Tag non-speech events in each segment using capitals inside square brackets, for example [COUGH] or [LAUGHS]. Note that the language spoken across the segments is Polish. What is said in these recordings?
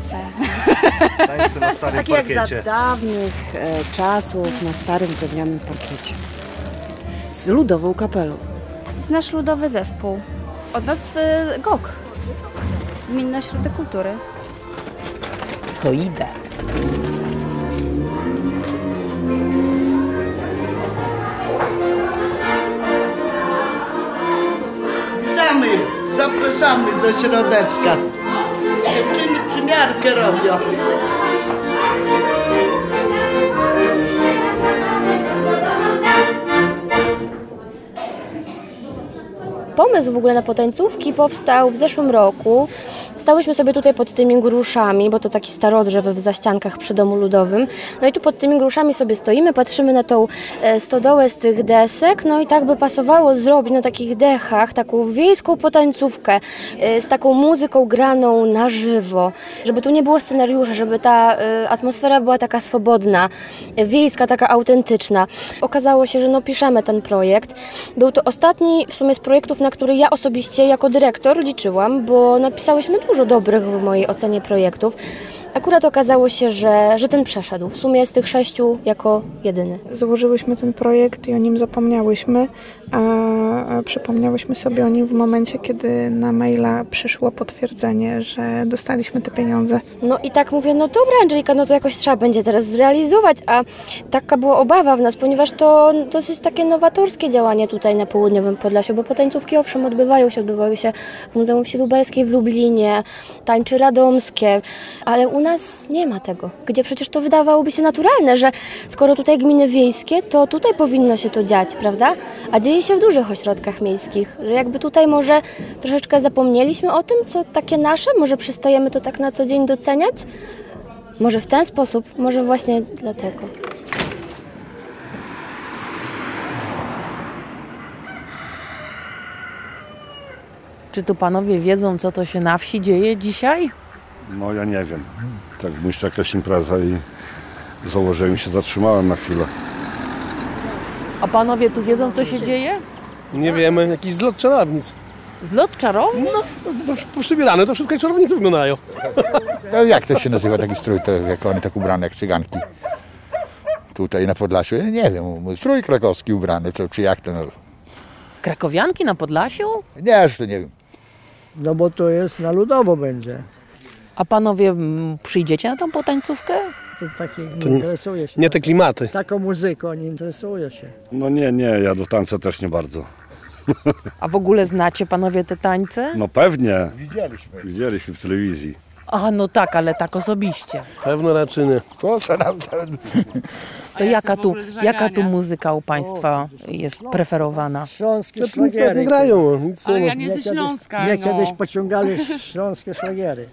tańce. Tańce na starym Tak jak parkiecie. za dawnych e, czasów na starym drewnianym parkiecie. Z ludową kapelą. Znasz ludowy zespół. Od nas y, GOK. Gminny Ośrodek Kultury. To idę. Witamy, zapraszamy do środeczka. Przymiarkę robią. Pomysł w ogóle na potańcówki powstał w zeszłym roku. Stałyśmy sobie tutaj pod tymi gruszami, bo to taki starodrzew w zaściankach przy domu ludowym. No i tu pod tymi gruszami sobie stoimy, patrzymy na tą e, stodołę z tych desek. No i tak by pasowało zrobić na takich dechach taką wiejską potańcówkę e, z taką muzyką graną na żywo. Żeby tu nie było scenariusza, żeby ta e, atmosfera była taka swobodna, wiejska, taka autentyczna. Okazało się, że no piszemy ten projekt. Był to ostatni w sumie z projektów, na który ja osobiście jako dyrektor liczyłam, bo napisałyśmy dużo dobrych w mojej ocenie projektów. Akurat okazało się, że, że ten przeszedł. W sumie z tych sześciu jako jedyny. Założyłyśmy ten projekt i o nim zapomniałyśmy, a przypomniałyśmy sobie o nim w momencie, kiedy na maila przyszło potwierdzenie, że dostaliśmy te pieniądze. No i tak mówię, no dobra Angelika, no to jakoś trzeba będzie teraz zrealizować, a taka była obawa w nas, ponieważ to dosyć takie nowatorskie działanie tutaj na południowym Podlasiu, bo potańcówki owszem odbywają się, odbywają się w Muzeum Wsi Lubelskiej w Lublinie, tańczy radomskie, ale u nas nie ma tego, gdzie przecież to wydawałoby się naturalne, że skoro tutaj gminy wiejskie, to tutaj powinno się to dziać, prawda? A dzieje się w dużych ośrodkach miejskich, że jakby tutaj może troszeczkę zapomnieliśmy o tym, co takie nasze, może przestajemy to tak na co dzień doceniać? Może w ten sposób, może właśnie dlatego. Czy tu panowie wiedzą, co to się na wsi dzieje dzisiaj? No ja nie wiem. Tak myślę jakaś impreza i założyłem się, zatrzymałem na chwilę. A panowie tu wiedzą, co się dzieje? Nie wiemy, jakiś zlot czarownic. Zlot czarownic? No, przybierane to wszystko jak czarownice wyglądają. No jak to się nazywa taki strój, to jak one tak ubrane jak cyganki? Tutaj na Podlasiu, ja nie wiem, strój krakowski ubrany, to, czy jak to, no. Krakowianki na Podlasiu? Nie, że to nie wiem. No bo to jest na ludowo będzie. A panowie mm, przyjdziecie na tą potańcówkę? To taki To nie interesuje się. Nie te klimaty. Taką muzyką nie interesuje się. No nie, nie, ja do tańca też nie bardzo. A w ogóle znacie panowie te tańce? No pewnie. Widzieliśmy. Widzieliśmy w telewizji. A no tak, ale tak osobiście. Pewno raczej nie. To co nam tam... To jaka tu, jaka tu muzyka u państwa jest preferowana? Śląskie To tu nic grają. Nic Ale nie ja ma. nie ze Śląska, Mnie no. kiedyś pociągali [LAUGHS] śląskie szlagiery.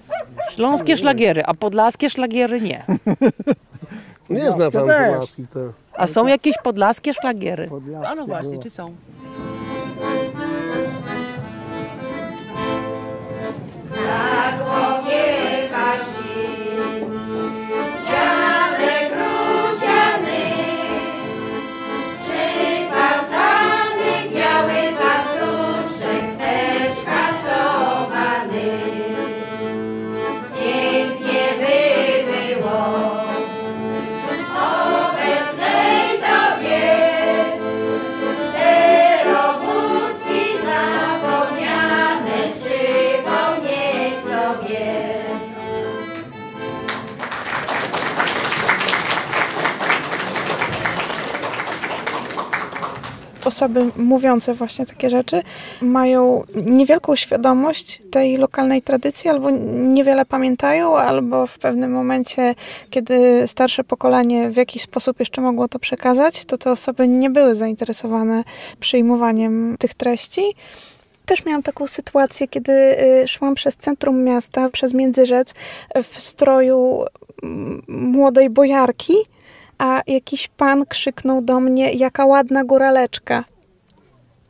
Śląskie szlagiery, a podlaskie szlagiery nie. [LAUGHS] Nie zna pan też. Podlaski. To. A są jakieś podlaskie szlagiery? Podlaskie A no właśnie, było. czy są? Osoby mówiące właśnie takie rzeczy mają niewielką świadomość tej lokalnej tradycji, albo niewiele pamiętają, albo w pewnym momencie, kiedy starsze pokolenie w jakiś sposób jeszcze mogło to przekazać, to te osoby nie były zainteresowane przyjmowaniem tych treści. Też miałam taką sytuację, kiedy y, szłam przez centrum miasta, przez Międzyrzec w stroju młodej bojarki, a jakiś pan krzyknął do mnie, jaka ładna góraleczka.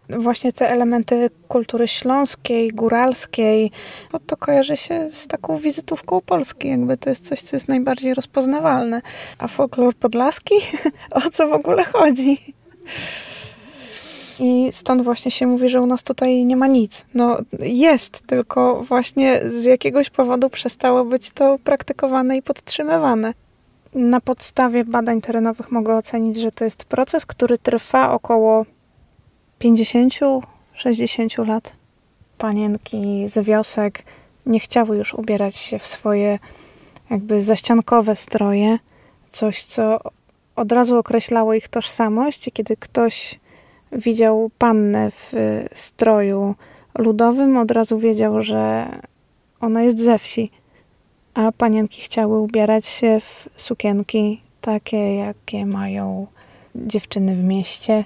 Właśnie te elementy kultury śląskiej, góralskiej, bo to kojarzy się z taką wizytówką Polski, jakby to jest coś, co jest najbardziej rozpoznawalne. A folklor podlaski? [LAUGHS] O co w ogóle chodzi? I stąd właśnie się mówi, że u nas tutaj nie ma nic. No jest, tylko właśnie z jakiegoś powodu przestało być to praktykowane i podtrzymywane. Na podstawie badań terenowych mogę ocenić, że to jest proces, który trwa około 50-60 lat. Panienki z wiosek nie chciały już ubierać się w swoje jakby zaściankowe stroje, coś co od razu określało ich tożsamość. Kiedy ktoś widział pannę w stroju ludowym, od razu wiedział, że ona jest ze wsi. A panienki chciały ubierać się w sukienki takie, jakie mają dziewczyny w mieście.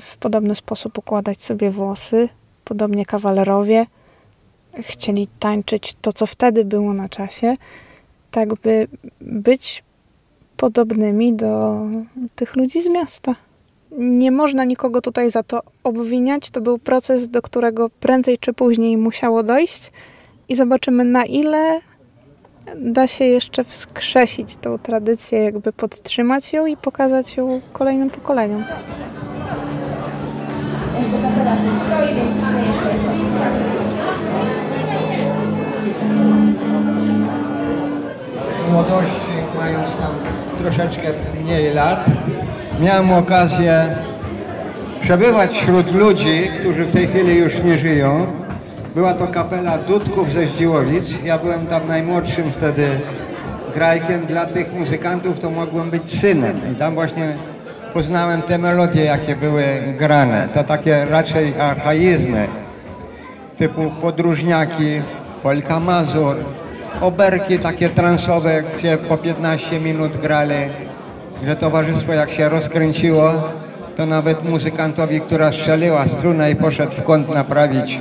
W podobny sposób układać sobie włosy, podobnie kawalerowie. Chcieli tańczyć to, co wtedy było na czasie, tak by być podobnymi do tych ludzi z miasta. Nie można nikogo tutaj za to obwiniać. To był proces, do którego prędzej czy później musiało dojść i zobaczymy na ile da się jeszcze wskrzesić tą tradycję, jakby podtrzymać ją i pokazać ją kolejnym pokoleniom. Jeszcze kapela się stroi, więc mamy jeszcze w młodości, mając tam troszeczkę mniej lat, miałem okazję przebywać wśród ludzi, którzy w tej chwili już nie żyją. Była to kapela Dudków ze Zdziłowic. Ja byłem tam najmłodszym wtedy grajkiem. Dla tych muzykantów to mogłem być synem. I tam właśnie poznałem te melodie, jakie były grane. To takie raczej archaizmy, typu podróżniaki, Polka Mazur, oberki takie transowe, gdzie po 15 minut grali, że towarzystwo jak się rozkręciło, to nawet muzykantowi, która strzeliła strunę i poszedł w kąt naprawić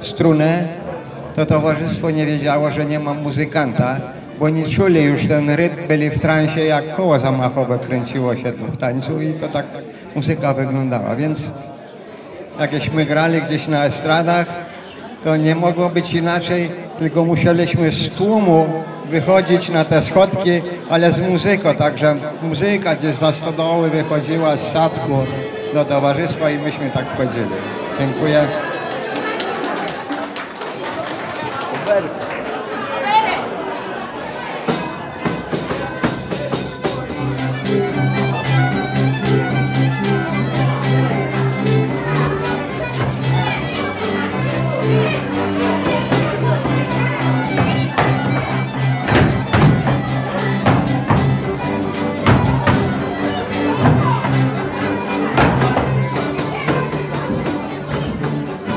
strunę, to towarzystwo nie wiedziało, że nie ma muzykanta, bo nie czuli już ten rytm, byli w transie, jak koło zamachowe kręciło się tu w tańcu i to tak muzyka wyglądała, więc jakieśmy grali gdzieś na estradach, to nie mogło być inaczej, tylko musieliśmy z tłumu wychodzić na te schodki, ale z muzyką, także muzyka gdzieś za stodoły wychodziła z sadku do towarzystwa i myśmy tak wchodzili. Dziękuję.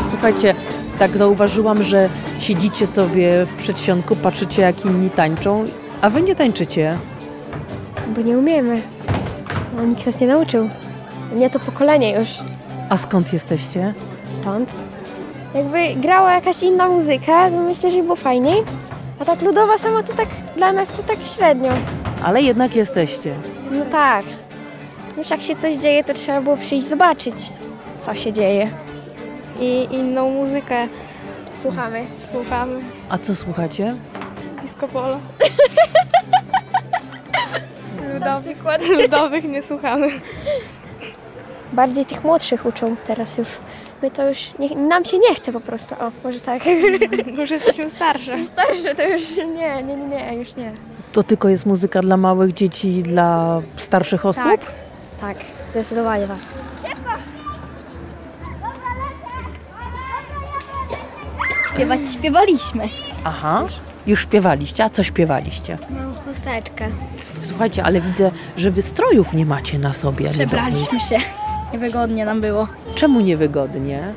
Słuchajcie, tak zauważyłam, że siedzicie sobie w przedsionku, patrzycie jak inni tańczą, a wy nie tańczycie. Bo nie umiemy. Bo nikt nas nie nauczył. Nie to pokolenie już A skąd jesteście? stąd. Jakby grała jakaś inna muzyka, to myślę, że było fajniej. A tak ludowa sama to tak dla nas to tak średnio. Ale jednak jesteście. No tak. Już jak się coś dzieje, to trzeba było przyjść zobaczyć, co się dzieje. I inną muzykę słuchamy. Słuchamy. A co słuchacie? Disco polo. [LAUGHS] Ludowych, [LAUGHS] Ludowych nie słuchamy. Bardziej tych młodszych uczą teraz już. My to już, nie, nam się nie chce po prostu. O, może tak. [LAUGHS] Już jesteśmy starsze. Już starsze to już nie, nie, nie, nie, już nie. To tylko jest muzyka dla małych dzieci dla starszych osób? Tak, tak, zdecydowanie tak. Śpiewać śpiewaliśmy. Aha. Już śpiewaliście, a co śpiewaliście? Mam chusteczkę. Słuchajcie, ale widzę, że wy strojów nie macie na sobie. Przebraliśmy się. Niewygodnie nam było. Czemu niewygodnie?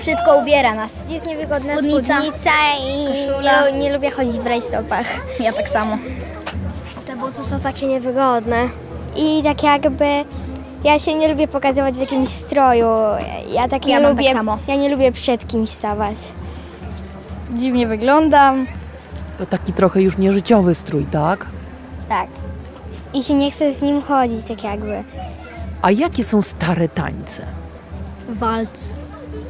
Wszystko ubiera nas. Jest niewygodna Spódnica, spódnica, i nie, nie lubię chodzić w rajstopach. Ja tak samo. Te buty są takie niewygodne. I tak jakby ja się nie lubię pokazywać w jakimś stroju. Ja tak Ja nie mam tak lubię. samo. Ja nie lubię przed kimś stawać. Dziwnie wyglądam. To taki trochę już nieżyciowy strój, tak? Tak. I się nie chce w nim chodzić, tak jakby. A jakie są stare tańce? Walc.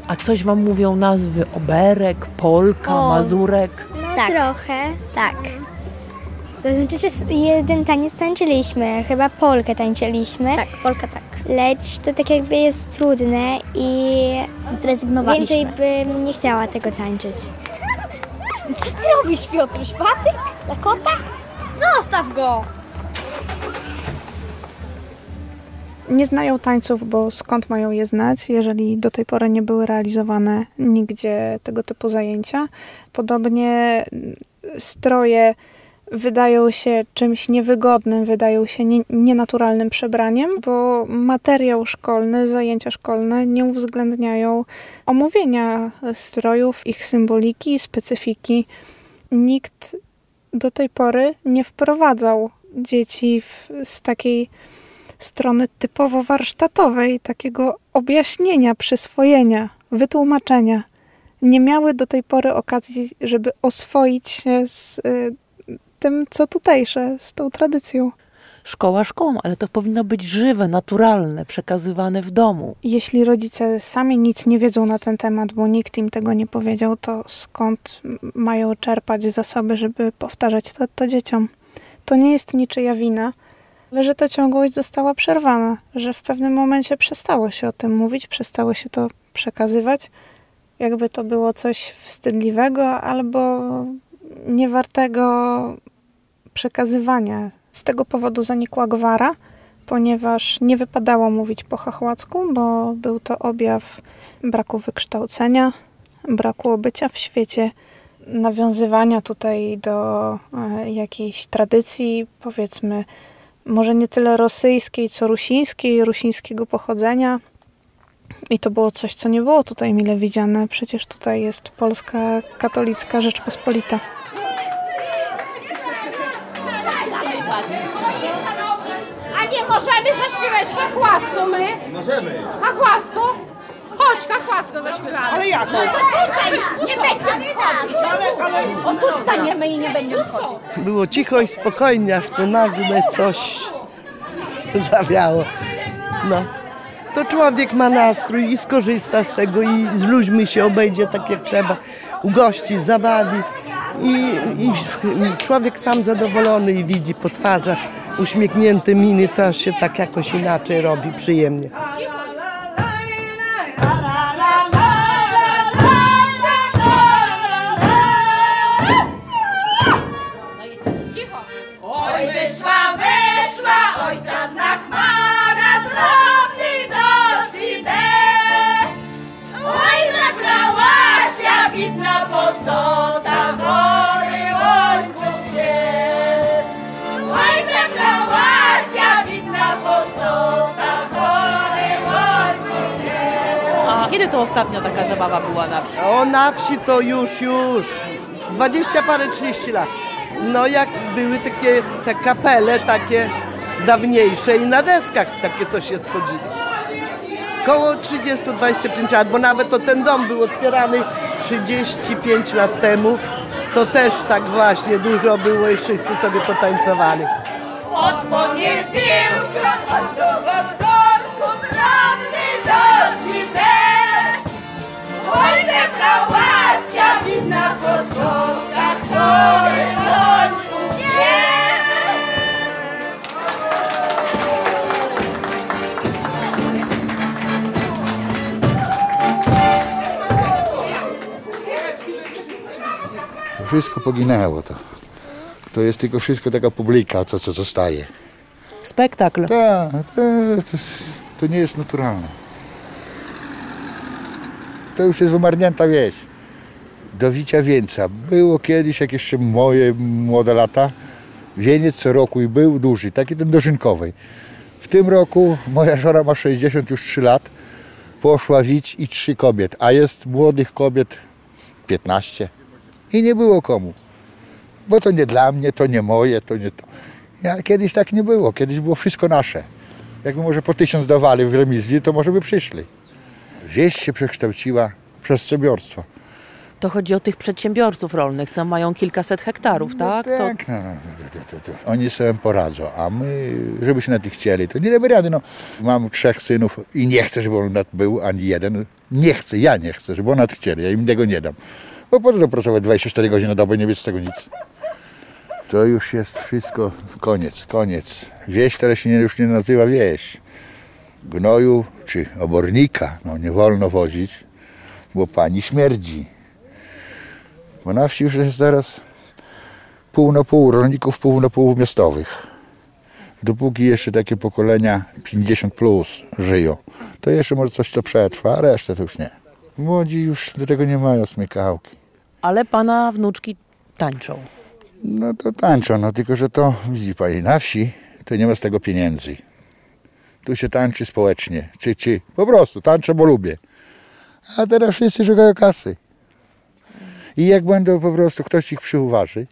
A coś wam mówią nazwy oberek, polka, O. mazurek? No trochę. Tak. To znaczy, że s- jeden taniec tańczyliśmy, chyba polkę tańczyliśmy. Tak, Polka tak. lecz to tak jakby jest trudne i Zrezygnowaliśmy. więcej bym nie chciała tego tańczyć. Co ty robisz, Piotruś? Patyk? Dla kota? Zostaw go! Nie znają tańców, bo skąd mają je znać, jeżeli do tej pory nie były realizowane nigdzie tego typu zajęcia. Podobnie stroje wydają się czymś niewygodnym, wydają się nie, nienaturalnym przebraniem, bo materiał szkolny, zajęcia szkolne nie uwzględniają omówienia strojów, ich symboliki, specyfiki. Nikt do tej pory nie wprowadzał dzieci w, z takiej strony typowo warsztatowej, takiego objaśnienia, przyswojenia, wytłumaczenia. Nie miały do tej pory okazji, żeby oswoić się z y, tym, co tutejsze, z tą tradycją. Szkoła szkołą, ale to powinno być żywe, naturalne, przekazywane w domu. Jeśli rodzice sami nic nie wiedzą na ten temat, bo nikt im tego nie powiedział, to skąd mają czerpać zasoby, żeby powtarzać to, to dzieciom? To nie jest niczyja wina, ale że ta ciągłość została przerwana, że w pewnym momencie przestało się o tym mówić, przestało się to przekazywać, jakby to było coś wstydliwego albo niewartego przekazywania. Z tego powodu zanikła gwara, ponieważ nie wypadało mówić po chachłacku, bo był to objaw braku wykształcenia, braku bycia w świecie, nawiązywania tutaj do e, jakiejś tradycji, powiedzmy, może nie tyle rosyjskiej, co rusińskiej, rusińskiego pochodzenia. I to było coś, co nie było tutaj mile widziane. Przecież tutaj jest Polska katolicka Rzeczpospolita. Możemy zaśpiewać hachłasko my? Możemy. Hachłasko? Chodź, hachłasko zaśpiewamy. Ale jak? No tutaj, nie będziemy. O tu staniemy i nie będziemy. Było cicho i spokojnie, aż tu nagle coś zawiało. No. To człowiek ma nastrój i skorzysta z tego i z ludźmi się obejdzie tak jak trzeba, ugości, zabawi. I, I człowiek sam zadowolony i widzi po twarzach uśmiechnięte miny, to aż się tak jakoś inaczej robi, przyjemnie. Ostatnio taka zabawa była na wsi? O na wsi to już, już. 20 parę, 30 lat. No jak były takie te kapele takie dawniejsze i na deskach takie co się schodzili. Koło 30-25 lat, bo nawet to ten dom był otwierany 35 lat temu. To też tak właśnie dużo było i wszyscy sobie potańcowali. Od wszystko poginęło to. To jest tylko wszystko taka publika, to co zostaje. Spektakl. Tak, to, to, to nie jest naturalne. To już jest wymarnięta wieś. Do Wicia Wieńca. Było kiedyś, jak jeszcze moje młode lata, wieniec co roku i był duży, taki ten dożynkowy. W tym roku moja żona ma 63 lat, poszła wić i trzy kobiet, a jest młodych kobiet 15. I nie było komu. Bo to nie dla mnie, to nie moje, to nie to. Ja, kiedyś tak nie było, kiedyś było wszystko nasze. Jakby może po tysiąc dawali w remizji, to może by przyszli. Wieś się przekształciła w przedsiębiorstwo. To chodzi o tych przedsiębiorców rolnych, co mają kilkaset hektarów, tak? To, Tak, no, no, to, to, to, to. Oni sobie poradzą, a my, żebyśmy na tych chcieli, to nie damy rady. No. Mam trzech synów i nie chcę, żeby on nad był, ani jeden. Nie chcę, ja nie chcę, żeby on nad chcieli, ja im tego nie dam. Bo po co pracować 24 godziny na dobę i nie mieć z tego nic. To już jest wszystko koniec, koniec. Wieś teraz się nie, już nie nazywa wieś. gnoju czy obornika no, nie wolno wozić, bo pani śmierdzi. Bo na wsi już jest teraz pół na pół rolników, pół na pół miastowych. Dopóki jeszcze takie pokolenia 50 plus żyją, to jeszcze może coś to przetrwa, a resztę to już nie. Młodzi już do tego nie mają smykałki. Ale pana wnuczki tańczą. No to tańczą, no tylko że to, widzi pani, na wsi to nie ma z tego pieniędzy. Tu się tańczy społecznie, czy, czy, po prostu tańczę, bo lubię. A teraz wszyscy szukają kasy. I jak będą po prostu, ktoś ich przyuważy,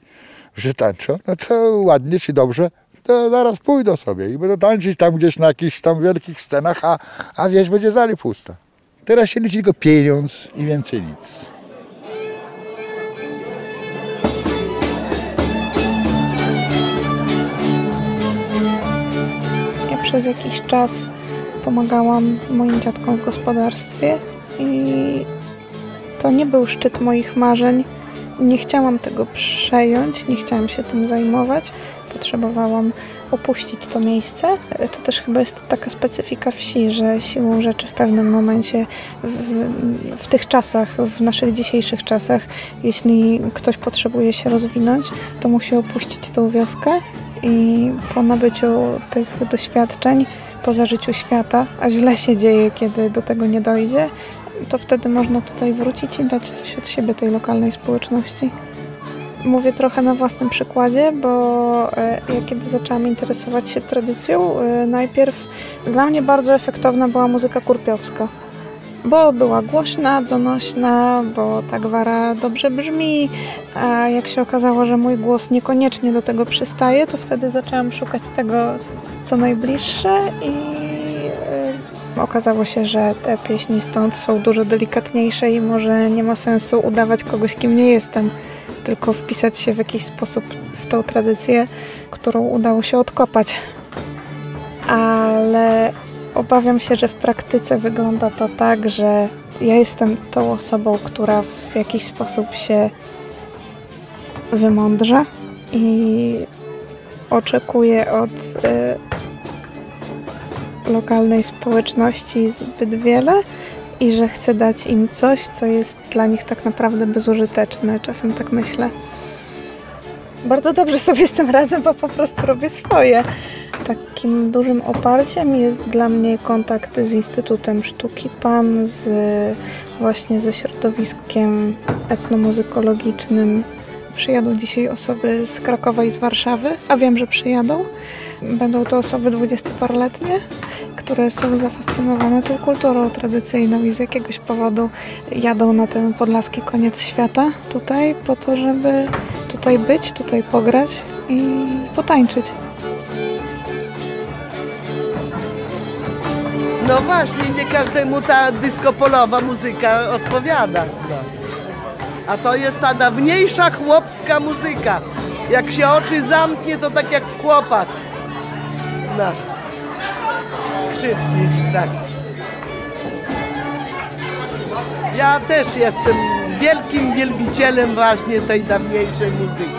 że tańczą, no to ładnie czy dobrze, to zaraz pójdą sobie i będą tańczyć tam gdzieś na jakichś tam wielkich scenach, a, a wieś będzie dalej pusta. Teraz się liczy tylko pieniądz i więcej nic. Przez jakiś czas pomagałam moim dziadkom w gospodarstwie i to nie był szczyt moich marzeń. Nie chciałam tego przejąć, nie chciałam się tym zajmować. Potrzebowałam opuścić to miejsce. To też chyba jest taka specyfika wsi, że siłą rzeczy w pewnym momencie w, w tych czasach, w naszych dzisiejszych czasach, jeśli ktoś potrzebuje się rozwinąć, to musi opuścić tą wioskę i po nabyciu tych doświadczeń, po zażyciu świata, a źle się dzieje, kiedy do tego nie dojdzie, to wtedy można tutaj wrócić i dać coś od siebie tej lokalnej społeczności. Mówię trochę na własnym przykładzie, bo e, ja kiedy zaczęłam interesować się tradycją, e, najpierw dla mnie bardzo efektowna była muzyka kurpiowska. Bo była głośna, donośna, bo ta gwara dobrze brzmi, a jak się okazało, że mój głos niekoniecznie do tego przystaje, to wtedy zaczęłam szukać tego, co najbliższe i e, okazało się, że te pieśni stąd są dużo delikatniejsze i może nie ma sensu udawać kogoś, kim nie jestem, tylko wpisać się w jakiś sposób w tą tradycję, którą udało się odkopać. Ale obawiam się, że w praktyce wygląda to tak, że ja jestem tą osobą, która w jakiś sposób się wymądrza i oczekuję od y, lokalnej społeczności zbyt wiele i że chcę dać im coś, co jest dla nich tak naprawdę bezużyteczne. Czasem tak myślę. Bardzo dobrze sobie z tym radzę, bo po prostu robię swoje. Takim dużym oparciem jest dla mnie kontakt z Instytutem Sztuki PAN, z, właśnie ze środowiskiem etnomuzykologicznym. Przyjadą dzisiaj osoby z Krakowa i z Warszawy, a wiem, że przyjadą. Będą to osoby dwudziestoparoletnie, które są zafascynowane tą kulturą tradycyjną i z jakiegoś powodu jadą na ten podlaski koniec świata tutaj po to, żeby tutaj być, tutaj pograć i potańczyć. No właśnie, nie każdemu ta dyskopolowa muzyka odpowiada. No. A to jest ta dawniejsza chłopska muzyka. Jak się oczy zamknie, to tak jak w chłopach. No. Skrzypki, tak. Ja też jestem wielkim wielbicielem właśnie tej dawniejszej muzyki.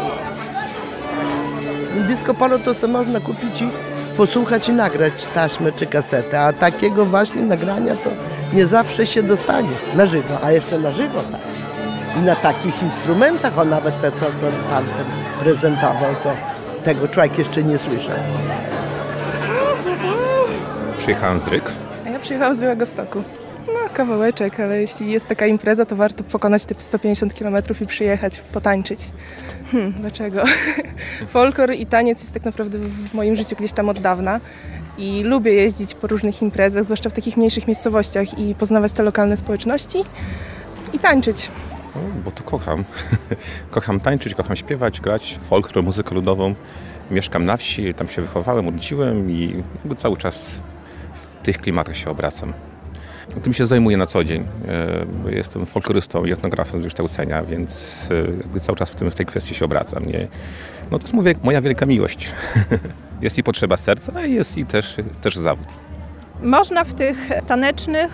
Disco polo to sobie można kupić i posłuchać i nagrać taśmę czy kasetę, a takiego właśnie nagrania to nie zawsze się dostanie na żywo, a jeszcze na żywo tak. I na takich instrumentach, o nawet te, co pan ten prezentował, to tego człowiek jeszcze nie słyszał. Przyjechałem z Ryk. A ja przyjechałam z Białego Stoku. No, kawałeczek, ale jeśli jest taka impreza, to warto pokonać te 150 km i przyjechać, potańczyć. Hmm, dlaczego? [LAUGHS] Folklor i taniec jest tak naprawdę w moim życiu gdzieś tam od dawna i lubię jeździć po różnych imprezach, zwłaszcza w takich mniejszych miejscowościach i poznawać te lokalne społeczności i tańczyć. No, bo to kocham. [LAUGHS] kocham tańczyć, kocham śpiewać, grać folklor, muzykę ludową. Mieszkam na wsi, tam się wychowałem, urodziłem i cały czas tych klimatach się obracam. Tym się zajmuję na co dzień, e, jestem folklorystą i etnografem z wykształcenia, więc e, cały czas w, tym, w tej kwestii się obracam. Nie? No to jest mówię, moja wielka miłość. [LAUGHS] jest i potrzeba serca, a jest i też, też zawód. Można w tych tanecznych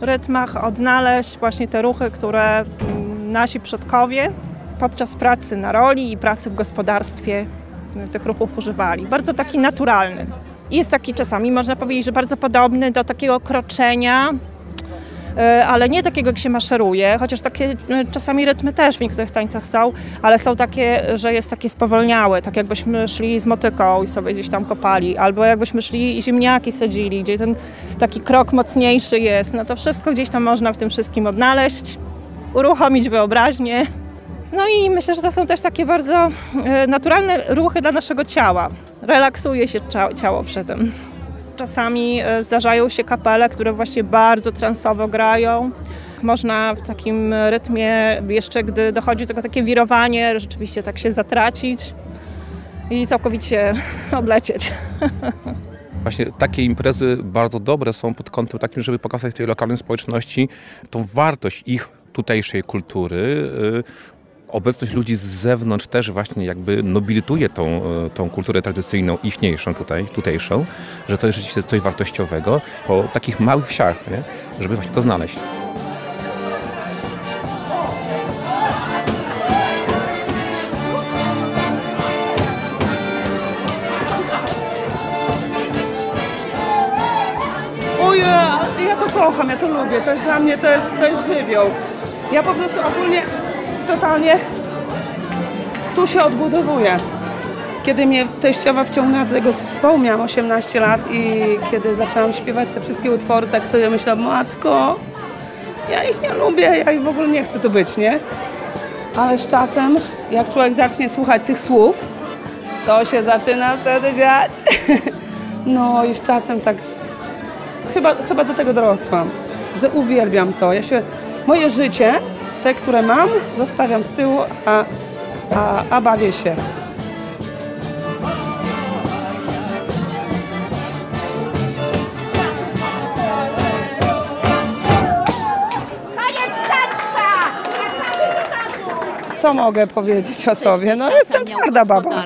rytmach odnaleźć właśnie te ruchy, które mm, nasi przodkowie podczas pracy na roli i pracy w gospodarstwie tych ruchów używali. Bardzo taki naturalny. Jest taki czasami, można powiedzieć, że bardzo podobny do takiego kroczenia, e, ale nie takiego, jak się maszeruje, chociaż takie e, czasami rytmy też w niektórych tańcach są, ale są takie, że jest takie spowolniałe, tak jakbyśmy szli z motyką i sobie gdzieś tam kopali, albo jakbyśmy szli i ziemniaki sadzili, gdzie ten taki krok mocniejszy jest. No to wszystko gdzieś tam można w tym wszystkim odnaleźć, uruchomić wyobraźnię. No i myślę, że to są też takie bardzo e, naturalne ruchy dla naszego ciała. Relaksuje się cia- ciało przy tym. Czasami e, zdarzają się kapele, które właśnie bardzo transowo grają. Można w takim rytmie, jeszcze gdy dochodzi do tego takie wirowanie, rzeczywiście tak się zatracić i całkowicie [LAUGHS] odlecieć. [LAUGHS] Właśnie takie imprezy bardzo dobre są pod kątem takim, żeby pokazać tej lokalnej społeczności tą wartość ich tutejszej kultury. Obecność ludzi z zewnątrz też właśnie jakby nobilituje tą, y, tą kulturę tradycyjną, ichniejszą tutaj, tutejszą, że to jest rzeczywiście coś wartościowego po takich małych wsiach, nie? żeby właśnie to znaleźć. Ojej, ja to kocham, ja to lubię, to jest dla mnie, to jest, to jest żywioł. Ja po prostu ogólnie totalnie tu się odbudowuję. Kiedy mnie teściowa wciągnęła do tego zespołu, miałam 18 lat i kiedy zaczęłam śpiewać te wszystkie utwory, tak sobie myślałam, matko, ja ich nie lubię, ja ich w ogóle nie chcę tu być, nie? Ale z czasem, jak człowiek zacznie słuchać tych słów, to się zaczyna wtedy dziać. [LAUGHS] No i z czasem tak chyba, chyba do tego dorosłam, że uwielbiam to. Ja się, moje życie, te, które mam, zostawiam z tyłu, a, a, a bawię się. Co mogę powiedzieć o sobie? No jestem twarda baba.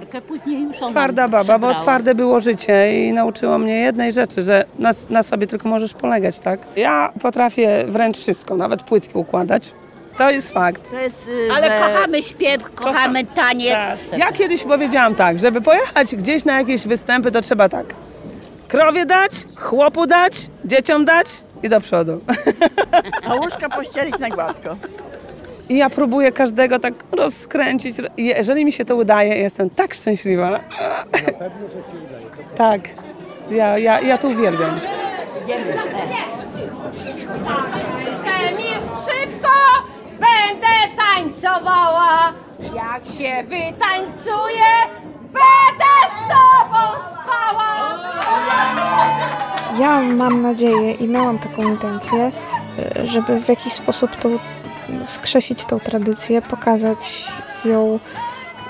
Twarda baba, bo twarde było życie i nauczyło mnie jednej rzeczy, że na, na sobie tylko możesz polegać, tak? Ja potrafię wręcz wszystko, nawet płytki układać. To jest fakt. To jest, Ale kochamy śpiew, kochamy taniec. Tak. Ja kiedyś powiedziałam tak, żeby pojechać gdzieś na jakieś występy, to trzeba tak. Krowie dać, chłopu dać, dzieciom dać i do przodu. A łóżka pościelić na gładko. I ja próbuję każdego tak rozkręcić. Jeżeli mi się to udaje, jestem tak szczęśliwa. Tak. Ja, ja, ja to uwielbiam. Że będę tańcowała. Jak się wytańcuję, będę z tobą spała. Ja mam nadzieję i miałam taką intencję, y, żeby w jakiś sposób tą, wskrzesić tą tradycję, pokazać ją,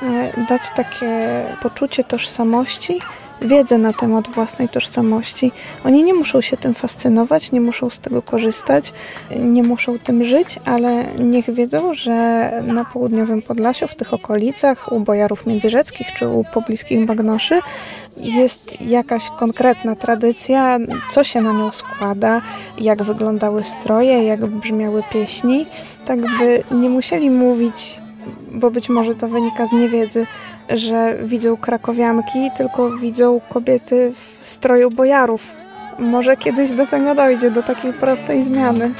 y, dać takie poczucie tożsamości, wiedzę na temat własnej tożsamości. Oni nie muszą się tym fascynować, nie muszą z tego korzystać, nie muszą tym żyć, ale niech wiedzą, że na południowym Podlasiu, w tych okolicach, u bojarów międzyrzeckich czy u pobliskich Bagnoszy jest jakaś konkretna tradycja, co się na nią składa, jak wyglądały stroje, jak brzmiały pieśni, tak by nie musieli mówić, bo być może to wynika z niewiedzy, że widzą krakowianki, tylko widzą kobiety w stroju bojarów. Może kiedyś do tego dojdzie, do takiej prostej zmiany.